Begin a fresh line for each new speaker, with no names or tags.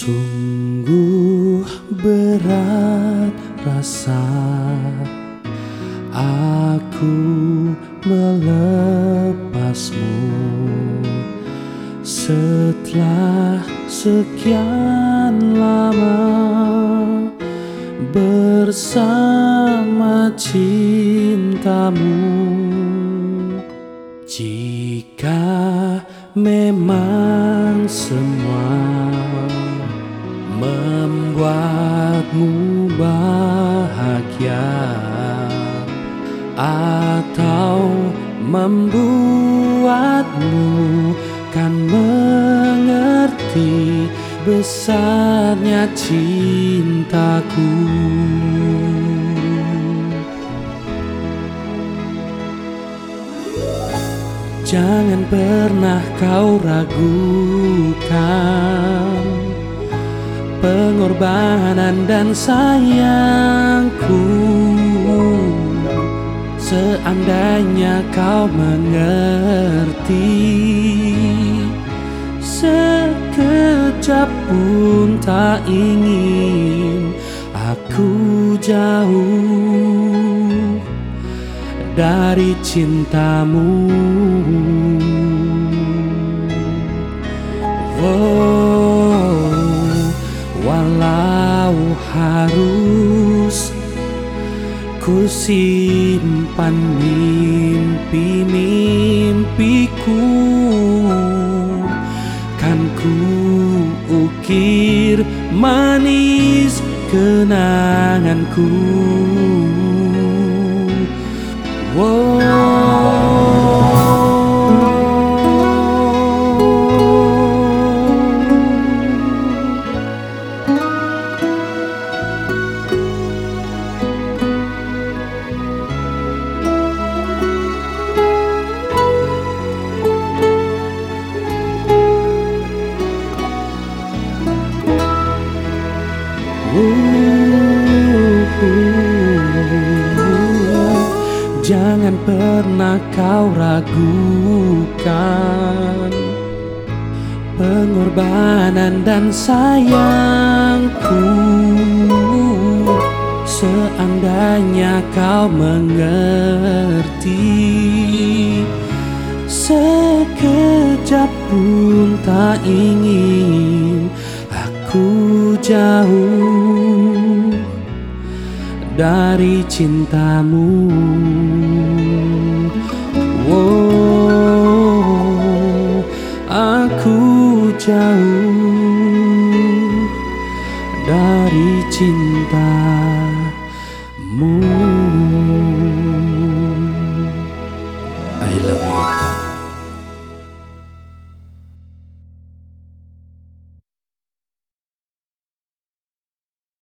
Sungguh berat rasa aku melepasmu setelah sekian lama bersama cintamu. Jika memang semua membuatmu bahagia atau membuatmu kan mengerti besarnya cintaku. Jangan pernah kau ragukan pengorbanan dan sayangku Seandainya kau mengerti Sekejap pun tak ingin Aku jauh dari cintamu. Harus ku simpan mimpi-mimpiku. Kan ku ukir manis kenanganku Jangan pernah kau ragukan Pengorbanan dan sayangku. Seandainya kau mengerti Sekejap pun tak ingin Aku jauh dari cintamu. Aku jauh dari cintamu